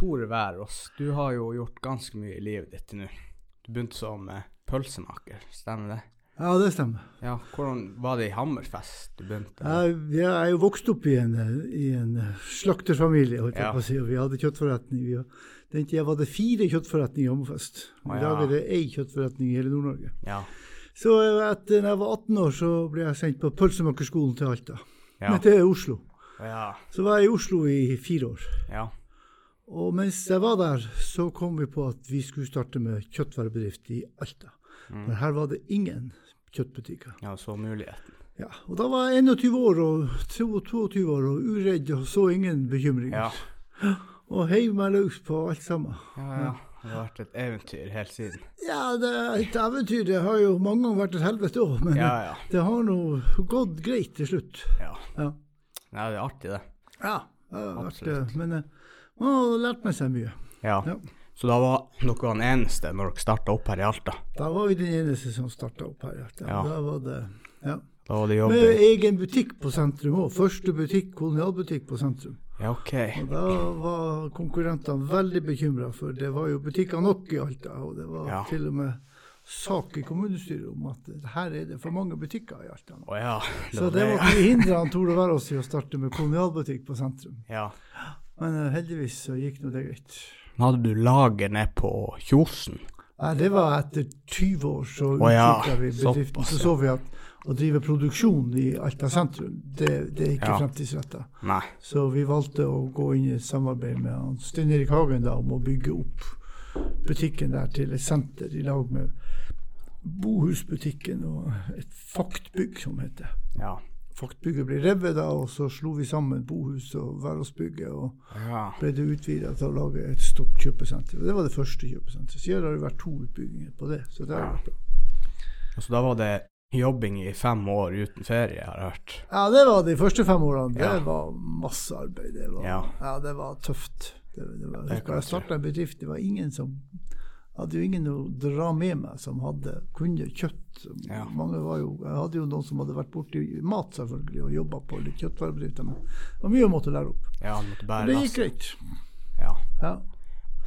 Tore Værås, du har jo gjort ganske mye i livet ditt nå. Du begynte som eh, pølsemaker, stemmer det? Ja, det stemmer. Ja, Hvordan var det i Hammerfest du begynte? Jeg, jeg er jo vokst opp i en, i en eh, slakterfamilie, holdt jeg Ja. på å si, og vi hadde kjøttforretning. Vi, den tida var det fire kjøttforretninger i Hammerfest. I ja. dag er det én kjøttforretning i hele Nord-Norge. Ja. Så eh, etter jeg var 18 år, så ble jeg sendt på pølsemakerskolen til Alta. Ja. Men til Oslo. ja. Så var jeg i Oslo i fire år. ja. Og mens jeg var der, så kom vi på at vi skulle starte med kjøttvarebedrift i Alta. Mm. Men her var det ingen kjøttbutikker. Ja, så muligheten. Ja, og da var jeg 21 år og 22 år og uredd og så ingen bekymringer. Ja. Og heiv meg løs på alt sammen. Ja, ja. Det har vært et eventyr helt siden. Ja, det er et eventyr. Det har jo mange ganger vært et helvete òg, men Ja, ja. det har nå gått greit til slutt. Ja, Ja, Nei, det er artig, det. ja det har vært, Absolutt. men eh, man har lært med seg mye. Ja. Ja. Så da var dere den eneste når dere starta opp her i Alta? Da var vi den eneste som starta opp her. Ja. Ja. Da var det, ja. Da var det Med egen butikk på sentrum òg. Første butikk, kolonialbutikk på sentrum. Ja, OK. Og da var konkurrentene veldig bekymra, for det var jo butikker nok i Alta. Og det var Ja. til og med sak i kommunestyret om at her er det for mange butikker i Alta. Oh, ja. det Så var det måtte vi hindre han Tore Verås i å starte med kolonialbutikk på sentrum. Ja. Men eh, heldigvis så gikk nå det greit. Hadde du laget ned på Kjosen? Nei, det var etter 20 år så Å ja, vi bedriften. Så så vi at å drive produksjon i Alta sentrum, det, det er ikke Ja. fremtidsretta. Så vi valgte å gå inn i et samarbeid med Stein Erik Hagen da, om å bygge opp butikken der til et senter i lag med Bohusbutikken og et faktbygg, som heter. Ja. Faktbygget ble revet da, og så slo vi sammen Bohus og Væråsbygget, og ja. ble det utvida til å lage et stort kjøpesenter. Og det var det første kjøpesenteret. Siden har det vært to utbygginger på det, så det har vært bra. Altså, da var det jobbing i fem år uten ferie, har jeg hørt. Ja, det var de første fem årene. Det Ja. var masse arbeid. Det var, Ja. ja. det var tøft. Det, det var, jeg jeg starta en bedrift, det var ingen som hadde jo ingen å dra med meg som hadde kunne kjøtt. Ja. Jo, jeg hadde jo noen som hadde vært borti mat selvfølgelig og jobba på litt kjøttvarebedrifter. Men det var mye å måtte lære opp. Ja, måtte det gikk greit. Ja. Ja.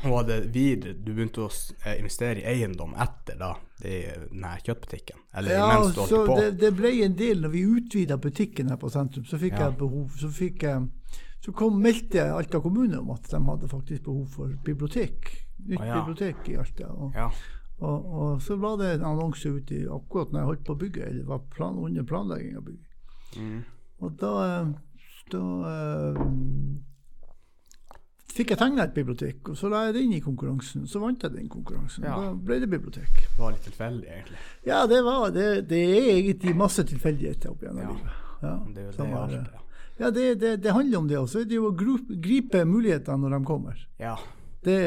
Og det videre du begynte å eh, investere i eiendom etter da, det, den kjøttbutikken? Eller Ja, mens du holdt så på? det, det ble en del når vi utvida butikken her på sentrum. Så fikk Ja. jeg behov Så fikk jeg så kom, meldte Alta kommune om at de hadde faktisk behov for bibliotek. Nytt ah, ja. bibliotek i Alta. Og, Ja. og, og så var det en annonse ute i- akkurat når jeg holdt på å bygge, eller var plan, under planlegging av bygget. Mm. Og da, eh, da uh, fikk jeg tegna et bibliotek, og så la jeg det inn i konkurransen. Så vant jeg den konkurransen. Ja. Da ble det bibliotek. Det var litt tilfeldig, egentlig. Ja, det var det. Det er egentlig masse tilfeldigheter opp gjennom Ja. livet. Ja, Det er jo det, det ja. Det, det, det handler om det også. Det er jo å gripe mulighetene når de kommer. Ja. Det,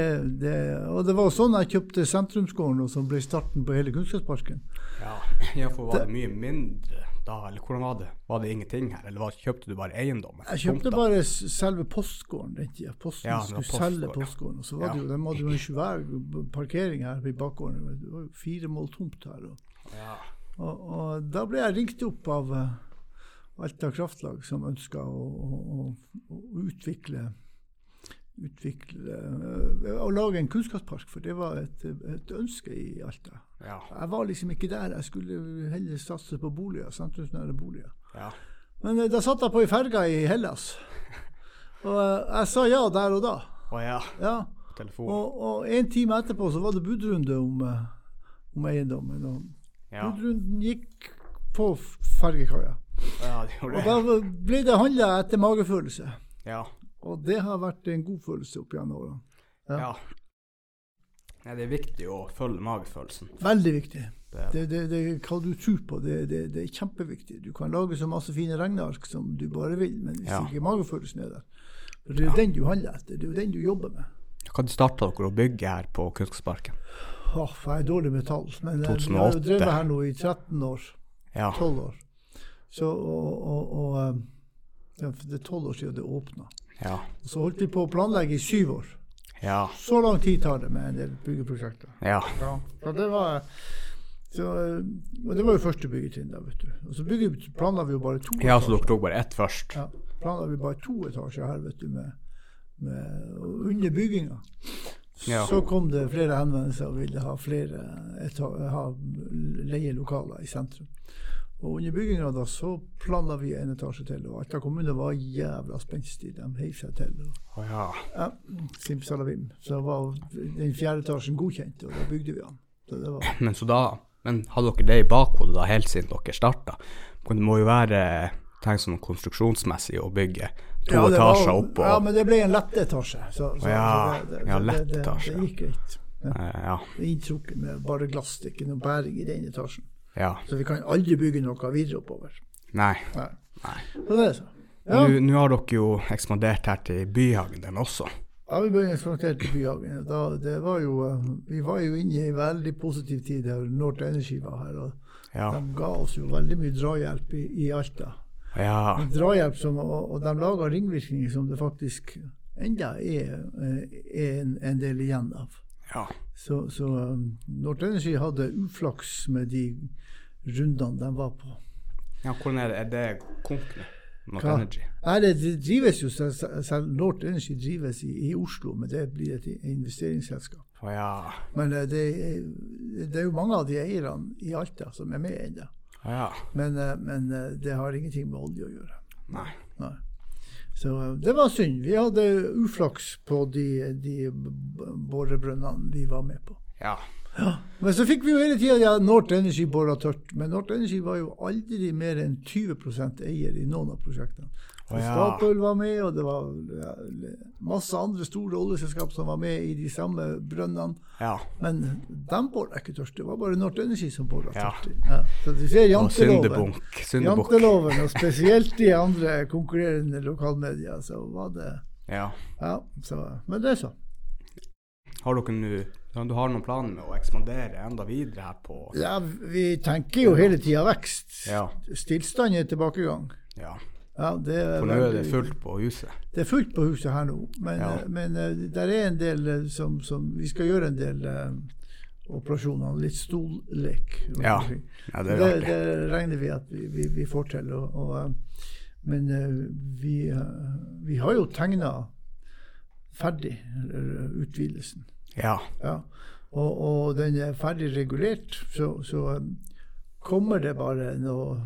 det, og det var sånn jeg kjøpte Sentrumsgården, og som ble starten på hele Kunnskapsparken. Ja. for var det mye mindre da, eller hvordan var det? Var det ingenting her, eller var, kjøpte du bare eiendom? Jeg kjøpte bare selve postgården den tida. Posten Ja, skulle skulle selge postgården. Og så var Ja. det jo, de hadde jo en svær parkering her i bakgården. Det var jo fire mål tomt her. Og, Ja. og, og da ble jeg ringt opp av eh, Alta Kraftlag, som ønska å, å, å, utvikle utvikle eh, Å lage en kunnskapspark, for det var et, et ønske i Alta. Ja. Jeg var liksom ikke der. Jeg skulle heller satse på boliger, sentrumsnære boliger. ja. Men eh, da satt jeg på ei ferge i Hellas. Og eh, jeg sa ja der og da. Å ja. Ja. Telefon. Og, og en time etterpå så var det budrunde om, om eiendommen. Og budrunden gikk på fergekaia. Ja, det gjorde Og det. da ble det handla etter magefølelse. Ja. Og det har vært en god følelse opp gjennom årene. Ja. ja. Nei, det er viktig å følge magefølelsen. Veldig viktig. Det, Det, det, det, hva du tror på, det, det, det er kjempeviktig. Du kan lage så masse fine regneark som du bare vil, men hvis Ja. ikke magefølelsen er der For det er jo den du handler etter, det er jo den du jobber med. Når starta dere å bygge her på Kunnskapsparken? Åh, for jeg er dårlig med tall. Men 2008. jeg har jo drevet her nå i 13 år. Ja. 12 år. Så, og, og, og eh, ja, Det er 12 år siden det åpna. Ja. Så holdt vi på å planlegge i syv år. Ja. Så lang tid tar det med en del byggeprosjekter. Ja. Ja, så det var så, eh, og det var jo første byggetrinn da, vet du. Og så planla vi jo bare to ja så dere tok bare ett først? Ja, planla vi bare to etasjer her, vet du, med, med, under bygginga. Ja. Så kom det flere henvendelser og ville ha flere leielokaler ha i sentrum. Og under bygginga da så planla vi en etasje til, og Alta kommune var jævla spenstig. De heiv seg til. Og, oh, ja. ja, simsalabim. Så var den fjerde etasjen godkjent, og da bygde vi den. Så det var Men så da Men hadde dere det i bakhodet da helt siden dere starta? Det må jo være tenkt sånn konstruksjonsmessig å bygge to Ja, det var- etasjer oppå. Ja, men det ble en lettetasje. Så, så, Ja, så det, det, ja, lett lett det, etasje. det gikk greit. Ja. Eh, ja. Inntrukket med bare glass, det er ikke noe bæring i den etasjen. Ja. Så vi kan aldri bygge noe videre oppover. Nei. Nei. Nei. Så det er så. Ja, Nå har dere jo ekspandert her til Byhagen den også. ja vi ble ekspandert til Byhagen. Da, det var jo, eh, vi var jo inne i en veldig positiv tid der North Energy var her. og Ja. De ga oss jo veldig mye drahjelp i, i Alta. Ja. Drahjelp som, og, og de laga ringvirkninger som det faktisk enda er, eh, er en, en del igjen av. ja. Så, så um, North Energy hadde uflaks med de rundene de var på. ja hvordan er det? Er det konk? Not? Energy? Nei, det drives jo selv, North Energy drives i, i Oslo, men det blir et investeringsselskap. Oh, ja. Men eh, det, det er jo mange av de eierne i Alta som er med ennå. Oh, ja. Men, eh, men eh, det har ingenting med olje å gjøre. Nei. Nei. Så det var synd. Vi hadde uflaks på de, de borebrønnene vi var med på. Ja. Men så fikk vi jo hele tida ja, North Energy bora tørt. Men North Energy var jo aldri mer enn 20% eier i noen av prosjektene. Oh, ja. Statoil var med, og det var ja, masse andre store oljeselskap som var med i de samme brønnene. Ja. Men de bora ikke tørst. Det var bare North Energy som bora Ja. tørt. Ja. Så du ser janteloven. Syndebukk. Janteloven, og spesielt de andre konkurrerende lokalmedier, så var det Ja. Ja, så, men det er så. Har dere nå Du har noen planer med å ekspandere enda videre her på Ja, vi tenker jo hele tida vekst. Ja. Stillstand er tilbakegang. ja. Ja, det For nå er det fullt på huset. Det er fullt på huset her nå, men, Ja. eh, men eh, der er en del eh, som, som Vi skal gjøre en del eh, operasjoner. Litt stollek. Ja. Ja, det er det, det regner vi at vi, vi, vi får til. Og, og, men vi, vi har jo tegna ferdig utvidelsen. Ja. Ja. Og, og den er ferdig regulert, så, så eh, kommer det bare noe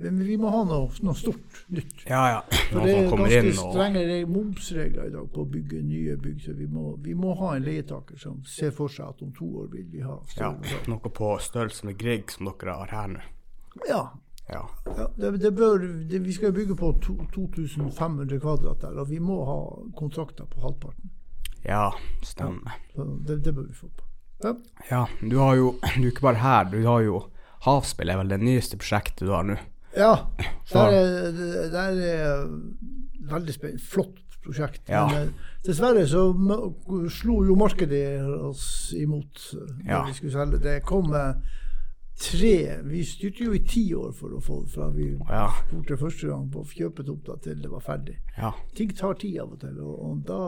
vi må ha noe, noe stort nytt. Ja, ja. For det er ganske strenge og momsregler i dag på å bygge nye bygg, så vi må, vi må ha en leietaker som ser for seg at om to år vil vi ha ja, noe på størrelse med Grieg som dere har her nå. Ja. Ja. ja det, det bør, det, vi skal bygge på to, 2500 kvadrat der, og vi må ha kontrakter på halvparten. Ja, stemmer. Ja, det, det bør vi få på. Ja. Ja, du har jo Du er ikke bare her, du har jo Havspill er vel det nyeste prosjektet du har nå. Ja, Det er, et er veldig spennende. Flott prosjekt. Ja. Men eh, dessverre så slo jo markedet oss imot eh, når Ja. vi skulle selge. Det kom eh, tre Vi styrte jo i ti år for å få det fra vi Ja. spurte første gang på å kjøpe tomta til det var ferdig. Ja. Ting tar tid av og til, og, og da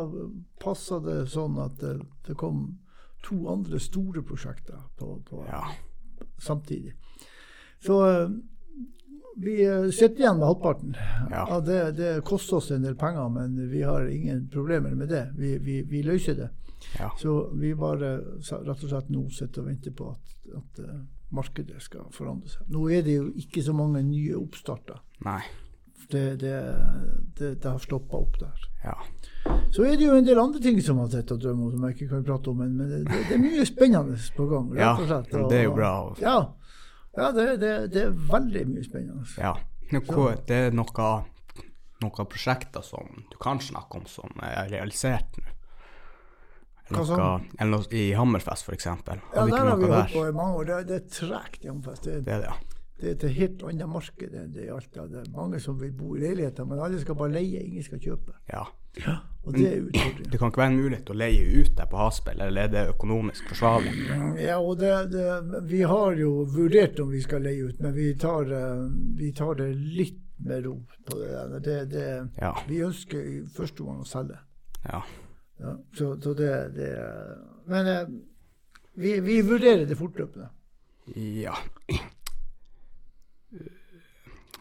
passa det sånn at det, det kom to andre store prosjekter på, på Ja. samtidig. Så eh, vi eh, sitter igjen med halvparten. Ja. Det, det koster oss en del penger, men vi har ingen problemer med det. Vi, vi, vi løser det. Ja. Så vi bare rett og slett nå sitter og venter på at, at eh, markedet skal forandre seg. Nå er det jo ikke så mange nye oppstarter. Nei. Det, det, det, det har stoppa opp der. Ja. Så er det jo en del andre ting som har sett og drømmer om, som jeg ikke kan prate om, men, det, det er mye spennende på gang. Ja, og det er jo bra. Ja, ja det, det, det er veldig mye spennende. ja. Det er noe, noen prosjekter som du kan snakke om som er realisert nå. Noe, eller noe i Hammerfest, eksempel. Ja, der har vi holdt på i mange år. Det, det er tregt i Hammerfest. Det, Det er det, ja. det er et helt annet marked enn det i Alta. Det er mange som vil bo i leiligheter, men alle skal bare leie, ingen skal kjøpe. ja. Og det er utfordringen. Det kan ikke være en mulighet å leie ut der på Haspel, eller er det økonomisk forsvarlig? Ja, og det, det, vi har jo vurdert om vi skal leie ut, men vi tar, eh, vi tar det litt med ro på det der. Det, det, Ja. vi ønsker i første omgang å selge. ja. Ja, så, så det, det Men eh, vi, vi vurderer det fortløpende. Ja.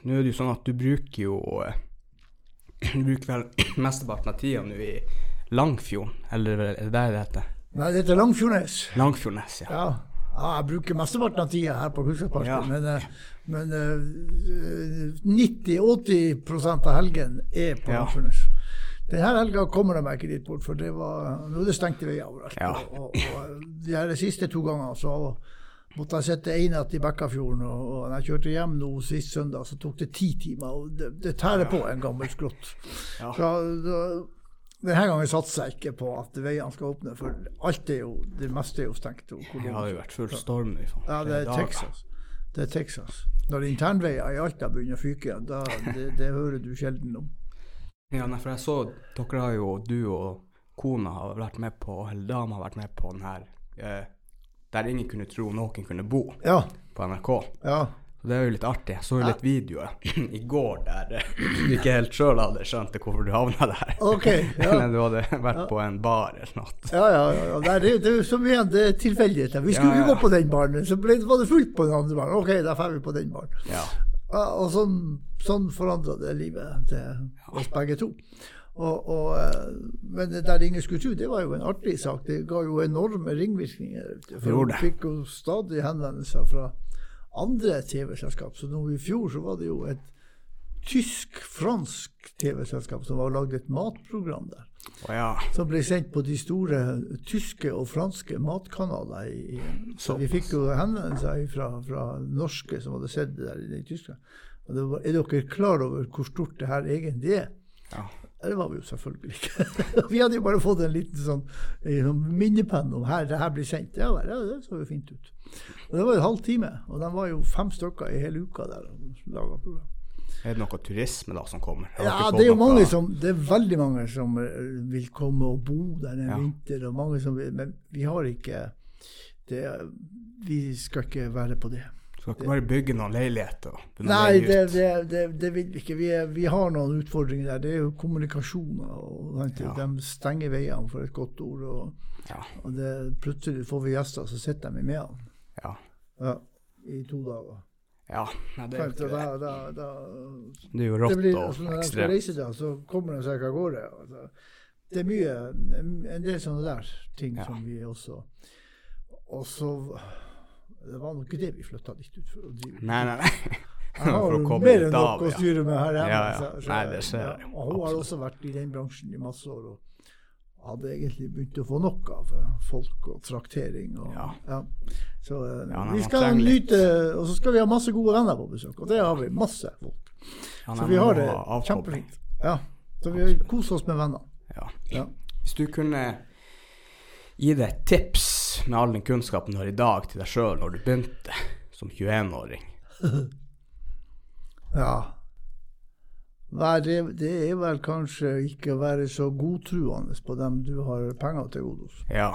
Nå er det jo sånn at du bruker jo eh, Du bruker vel mesteparten av tida nå i Langfjorden, eller er det der det heter? Nei, det heter Langfjordnes. Langfjordnes, ja. Ja. ja, jeg bruker mesteparten av tida her på Kunnskapsparken, Ja. men, eh, men eh, 90-80% av helgen er på Ja. Langfjordnes. Denne helga kommer de meg ikke dit bort, for det var, nå er det stengte veier overalt. Ja. Og, de her siste to gangene så måtte jeg sitte en natt i Bekkafjorden, og, og når jeg kjørte hjem nå sist søndag, så tok det ti timer. og Det, det tærer på en gammel skrott. Ja. Så da- denne gangen satser jeg ikke på at veiene skal åpne, for alt er jo, det meste er jo stengt. Det har jo vært full storm Liksom. ja, det er. Texas. Det er Texas. Når internveier i Alta begynner å fyke da, det, det hører du sjelden om. Ja, nei, for jeg så dere har jo, du og kona har vært med på, eller dama har vært med på den her eh, Der ingen kunne tro noen kunne bo, Ja, på NRK. ja. Så det er jo litt artig. Jeg så jo litt videoer i går der eh, du ikke helt sjøl hadde skjønt hvorfor du havna der. Ok, ja. Men du hadde vært på en bar eller noe. Ja, ja, ja. Det, det er jo som igjen, det er tilfeldigheter. Vi skulle Ja, ja. gå på den baren, så ble, var det fullt på den andre baren. Ok, da drar vi på den baren. Ja. Og sånn, sånn forandra det livet til oss begge to. Og, og, eh, men det der ingen skulle tro, det var jo en artig sak. Det ga jo enorme ringvirkninger. For hun fikk jo stadig henvendelser fra andre TV-selskap. Så nå i fjor så var det jo et tysk-fransk TV-selskap som var lagd et matprogram der. Oh, ja. Som ble sendt på de store tyske og franske matkanaler. I, i, så vi fikk jo henvendelser fra, fra norske som hadde sett det der i Tyskland. Og det var, er dere klar over hvor stort det her egentlig er? ja. Det var vi jo selvfølgelig ikke. vi hadde jo bare fått en liten sånn, sånn minnepenn om her, det her blir sendt. Ja, ja, det så jo fint ut. Og Det var en halv time, og de var jo fem stykker i hele uka der og laga program. Er det noe turisme da som kommer? Ja, det er jo mange som, det er veldig mange som eh, vil komme og bo der en Ja. vinter, og mange som vil, men vi har ikke det, Vi skal ikke være på det. Skal ikke bare bygge noen leiligheter? Nei, det, det, det, vil vi ikke. Vi, er, vi har noen utfordringer der. Det er jo kommunikasjoner. og Ja. De stenger veiene, for et godt ord. Og, Ja. og det, plutselig får vi gjester, så sitter de i Ja. ja, i to dager. Ja. Det er jo da, da, da, Det er jo rått blir, og ekstremt. når jeg skal reise da, så kommer de seg ikke av gårde. Altså, det er mye, en del sånne der ting Ja. som vi også Og så Det var nok ikke det vi flytta dit ut for å drive Nei, nei, nei. Jeg har mer enn nok av, å ja. styre med her hjemme. Ja, ja. så- så- Nei, det ser ja. jo. Og hun har også vært i den bransjen i masse år. og hadde egentlig begynt å få nok av eh, folk og traktering. Og, Ja. Så eh, Ja, nei, vi skal nyte Og så skal vi ha masse gode venner på besøk, og det har vi. Masse folk. Ja, Så vi har det kjempefint. Ja. Så vi koser oss med venner. Ja. Ja. Hvis du kunne gi deg et tips med all den kunnskapen du har i dag, til deg sjøl når du begynte som 21-åring ja. Nei, det, er vel kanskje ikke å være så godtruende på dem du har penger til gode hos. Ja.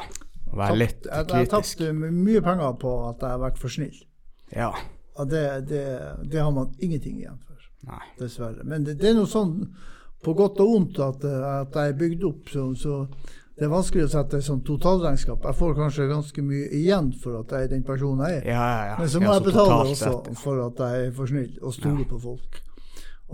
Være litt Jeg, jeg har kritisk. tapt mye penger på at jeg har vært for snill. Ja. Og det, det, det har man ingenting igjen for, Nei. dessverre. Men det, det er noe sånn på godt og vondt at, eh, at jeg er bygd opp, så, så det er vanskelig å sette et sånt totalregnskap. Jeg får kanskje ganske mye igjen for at jeg er den personen jeg er. Ja, ja, ja. Men så må jeg betale også for at jeg er for snill og stoler på folk.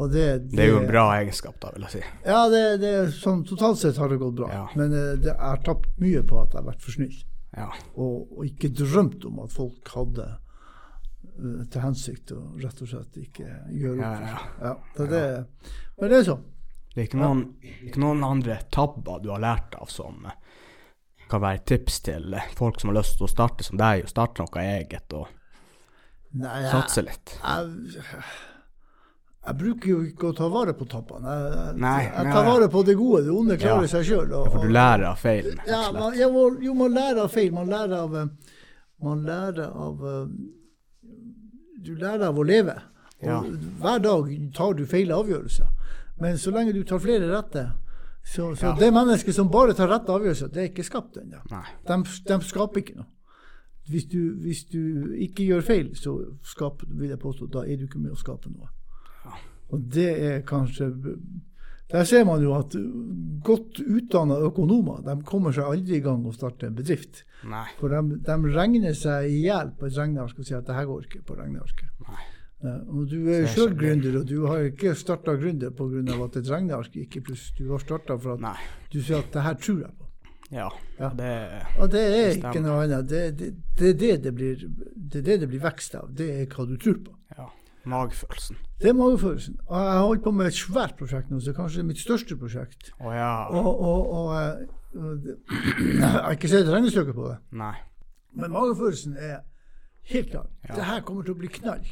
Og det, Det er jo en bra egenskap, da, vil jeg si. Ja, det, det sånn, totalt sett har det gått bra. Ja. Men eh, det, jeg har tapt mye på at jeg har vært for snill. Ja. Og, og ikke drømt om at folk hadde uh, til hensikt å rett og slett ikke gjøre opp Ja, for seg. Det, men det er sånn. Det er ikke noen, ikke noen andre tabber du har lært av som eh, kan være tips til folk som har lyst til å starte som deg, og starte noe eget og Nei, jeg, satse litt. jeg, jeg bruker jo ikke å ta vare på tappene. Jeg, jeg, Nei, jeg tar vare på det gode. Det onde klarer Ja. seg sjøl. Ja, for du lærer av feilen, Ja, man, ja, jo, man lærer av feil. Man lærer av eh, Man lærer av eh, Du lærer av å leve. Ja. Hver dag tar du feil avgjørelser. Men så lenge du tar flere rette Så, så Ja. det mennesket som bare tar rette avgjørelser, det er ikke skapt ennå. De, de skaper ikke noe. Hvis du, hvis du ikke gjør feil, så skaper, vil jeg påstå, da er du ikke med å skape noe. Og det er kanskje Der ser man jo at godt utdanna økonomer de kommer seg aldri i gang og starter en bedrift. Nei. For de, de regner seg i hjel på et regneark og sier at det her går ikke på regnearket. Ja, og du er jo sjøl gründer, og du har ikke starta gründer pga. at et regneark gikk i pluss. Du har starta for at Nei. du sier at det her tror jeg på. Ja. Ja. Det Og det er Det ikke noe annet. Det, det, det, er det, det, blir, det er det det blir vekst av. Det er hva du tror på. Magefølelsen. Det er magefølelsen. Og jeg har holdt på med et svært prosjekt nå, så kanskje er mitt største prosjekt. Oh, ja. Og, og, og, eh, og Jeg har ikke sett regnestykket på det, Nei. men magefølelsen er helt klar. Ja. Det her kommer til å bli knall.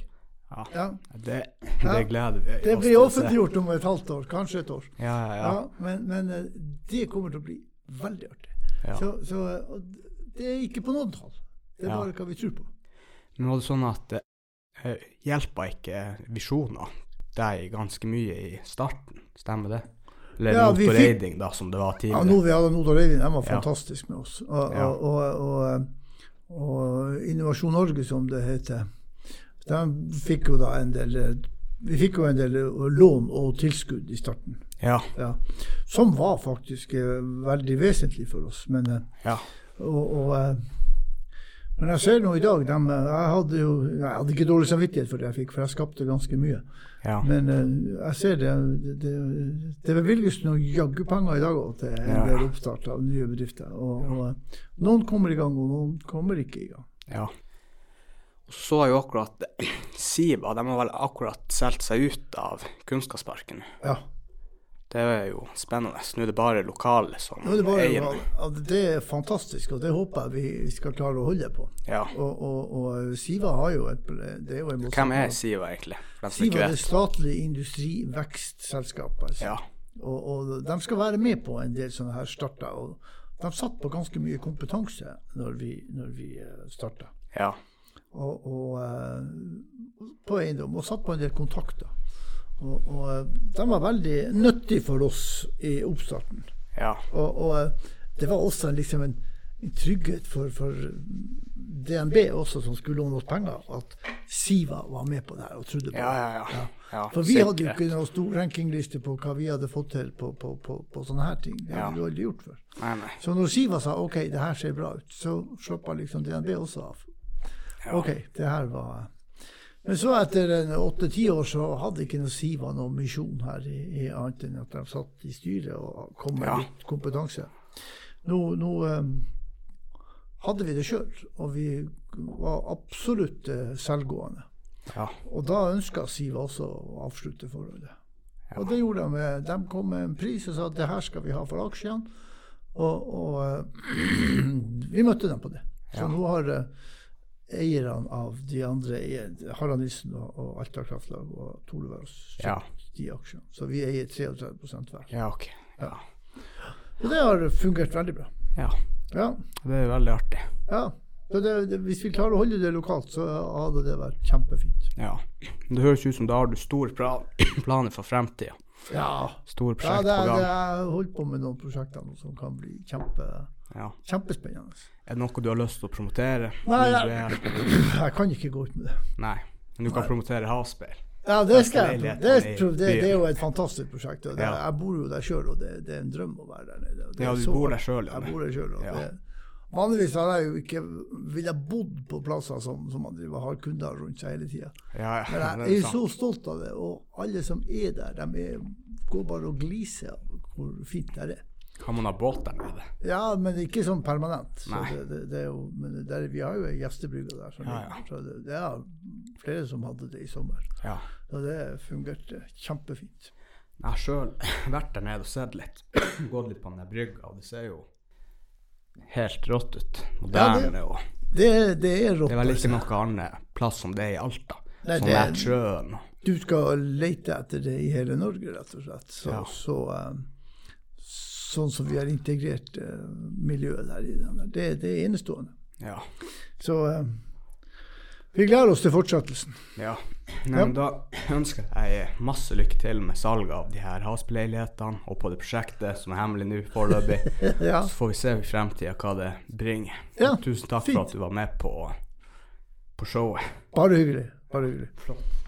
Ja. Ja. Det, det gleder vi oss til å se. offentliggjort om et halvt år, kanskje et år. Ja, ja, Ja, ja. men, men eh, det kommer til å bli veldig artig. ja. Så, så eh, det er ikke på noen tall. Det er bare hva vi tror på. Men var det sånn at eh, hjelpa ikke visjoner deg ganske mye i starten? Stemmer det? Eller Ja, Notor Eiding, da, som det var tidligere. Ja, nå vi hadde Notor Eiding, de var Ja. fantastiske med oss. Og, Ja. og, og, og, Innovasjon Norge, som det heter, de fikk jo da en del Vi fikk jo en del lån og tilskudd i starten. Ja. Ja. Som var faktisk eh, veldig vesentlig for oss. Men, eh, Ja. og, og, men jeg ser nå i dag dem, eh, Jeg hadde jo jeg hadde ikke dårlig samvittighet for det jeg fikk, for jeg skapte ganske mye. ja. Men uh, jeg ser det Det, det, bevilges noen jaggu penger i dag òg til en Ja. del oppstart av nye bedrifter. Og, og eh, noen kommer i gang, og noen kommer ikke i gang. ja. Og så har jo akkurat Siva, de har vel akkurat solgt seg ut av Kunnskapsparken. Ja. Det er jo spennende. Nå er det bare lokale som Nå er det, bare, eier den. det er fantastisk, og det håper jeg vi skal klare å holde på. Ja. Og, og, og Siva har jo et det er jo en Hvem er Siva, egentlig? Siva er det statlig industrivekstselskap. Altså. Ja. Og, og de skal være med på en del sånne her starter. Og de satt på ganske mye kompetanse når vi, når vi starta. Ja. Og, og eh, på eiendom, og satt på en del kontakter. Og, og eh, de var veldig nyttige for oss i oppstarten. Ja. Og, og eh, det var også liksom en, en trygghet for, for DNB også, som skulle låne oss penger, at Siva var med på det her og trodde på Ja, det. ja, ja. ja. For vi hadde jo ikke noen stor rankingliste på hva vi hadde fått til på, på, på, på sånne her ting. Det hadde vi aldri gjort før. Nei, nei. Så når Siva sa OK, det her ser bra ut, så slappa liksom DNB også av. OK, det her var Men så etter åtte-ti år så hadde ikke noe Siva noen misjon her, i, i annet enn at de satt i styret og kom med Ja. litt kompetanse. Nå, nå um, hadde vi det sjøl, og vi var absolutt eh, selvgående. Ja. Og da ønska Siva også å avslutte forholdet. Ja. Og det gjorde de. med- De kom med en pris og sa at det her skal vi ha for aksjene. Og, og uh, vi møtte dem på det. Så nå har eh, eierne av de andre, Harald Nissen og, og Alta Kraftlag og kjøpt Ja. de aksjene. Så vi eier 33% hver. Ja, ok. Ja. Og det har fungert veldig bra. ja. Ja. Det er veldig artig. ja. Så det, det, hvis vi klarer å holde det lokalt, så hadde det vært kjempefint. Ja. Det høres ut som da har du store planer for fremtida. Ja. Store Ja, prosjekt det, på gang. jeg holdt på med noen prosjekter som kan bli kjempe, Ja. kjempespennende. Er det noe du har lyst til å promotere? Nei, jeg, jeg- jeg kan ikke gå ut med det. Nei. Men du kan Nei. promotere havspeil. Ja, det, skal jeg. Det, det, det, er jo et fantastisk prosjekt. Det, Ja. Jeg bor jo der sjøl, og det, det er en drøm å være der nede. Ja, du så bor der sjøl, ja. Jeg bor der sjøl. Ja. Vanligvis har jeg jo ikke ville bodd på plasser som, som man driver, har kunder rundt seg hele tida. Ja, ja. Men det jeg er så stolt av det, og alle som er der, de er, går bare og gliser av hvor fint det er. Kan man ha båt der nede? Ja, men ikke sånn permanent. Så det, det, det jo, men det er, vi har jo gjestebrygge der. Så, Ja, ja. så det, er flere som hadde det i sommer. Ja. Og det fungerte kjempefint. Jeg har sjøl vært der nede og sett litt. Gått litt på den der brygga, og det ser jo helt rått ut. Moderne og Det, det er rått. Det er vel ikke noe annet plass som det er i Alta. Nei, Som er sjøen. Du skal lete etter det i hele Norge, rett og slett. Så, Ja. så, eh, sånn som vi har integrert uh, miljøet der i den. Det, det er enestående. Ja. Så uh, vi gleder oss til fortsettelsen. ja. Nei, men da ønsker jeg masse lykke til med salget av de her Hasp-leilighetene og på det prosjektet som er hemmelig nå foreløpig. ja. Så får vi se i fremtida hva det bringer. Ja, Tusen takk fint. for at du var med på, på showet. Bare hyggelig. Bare hyggelig. Flott.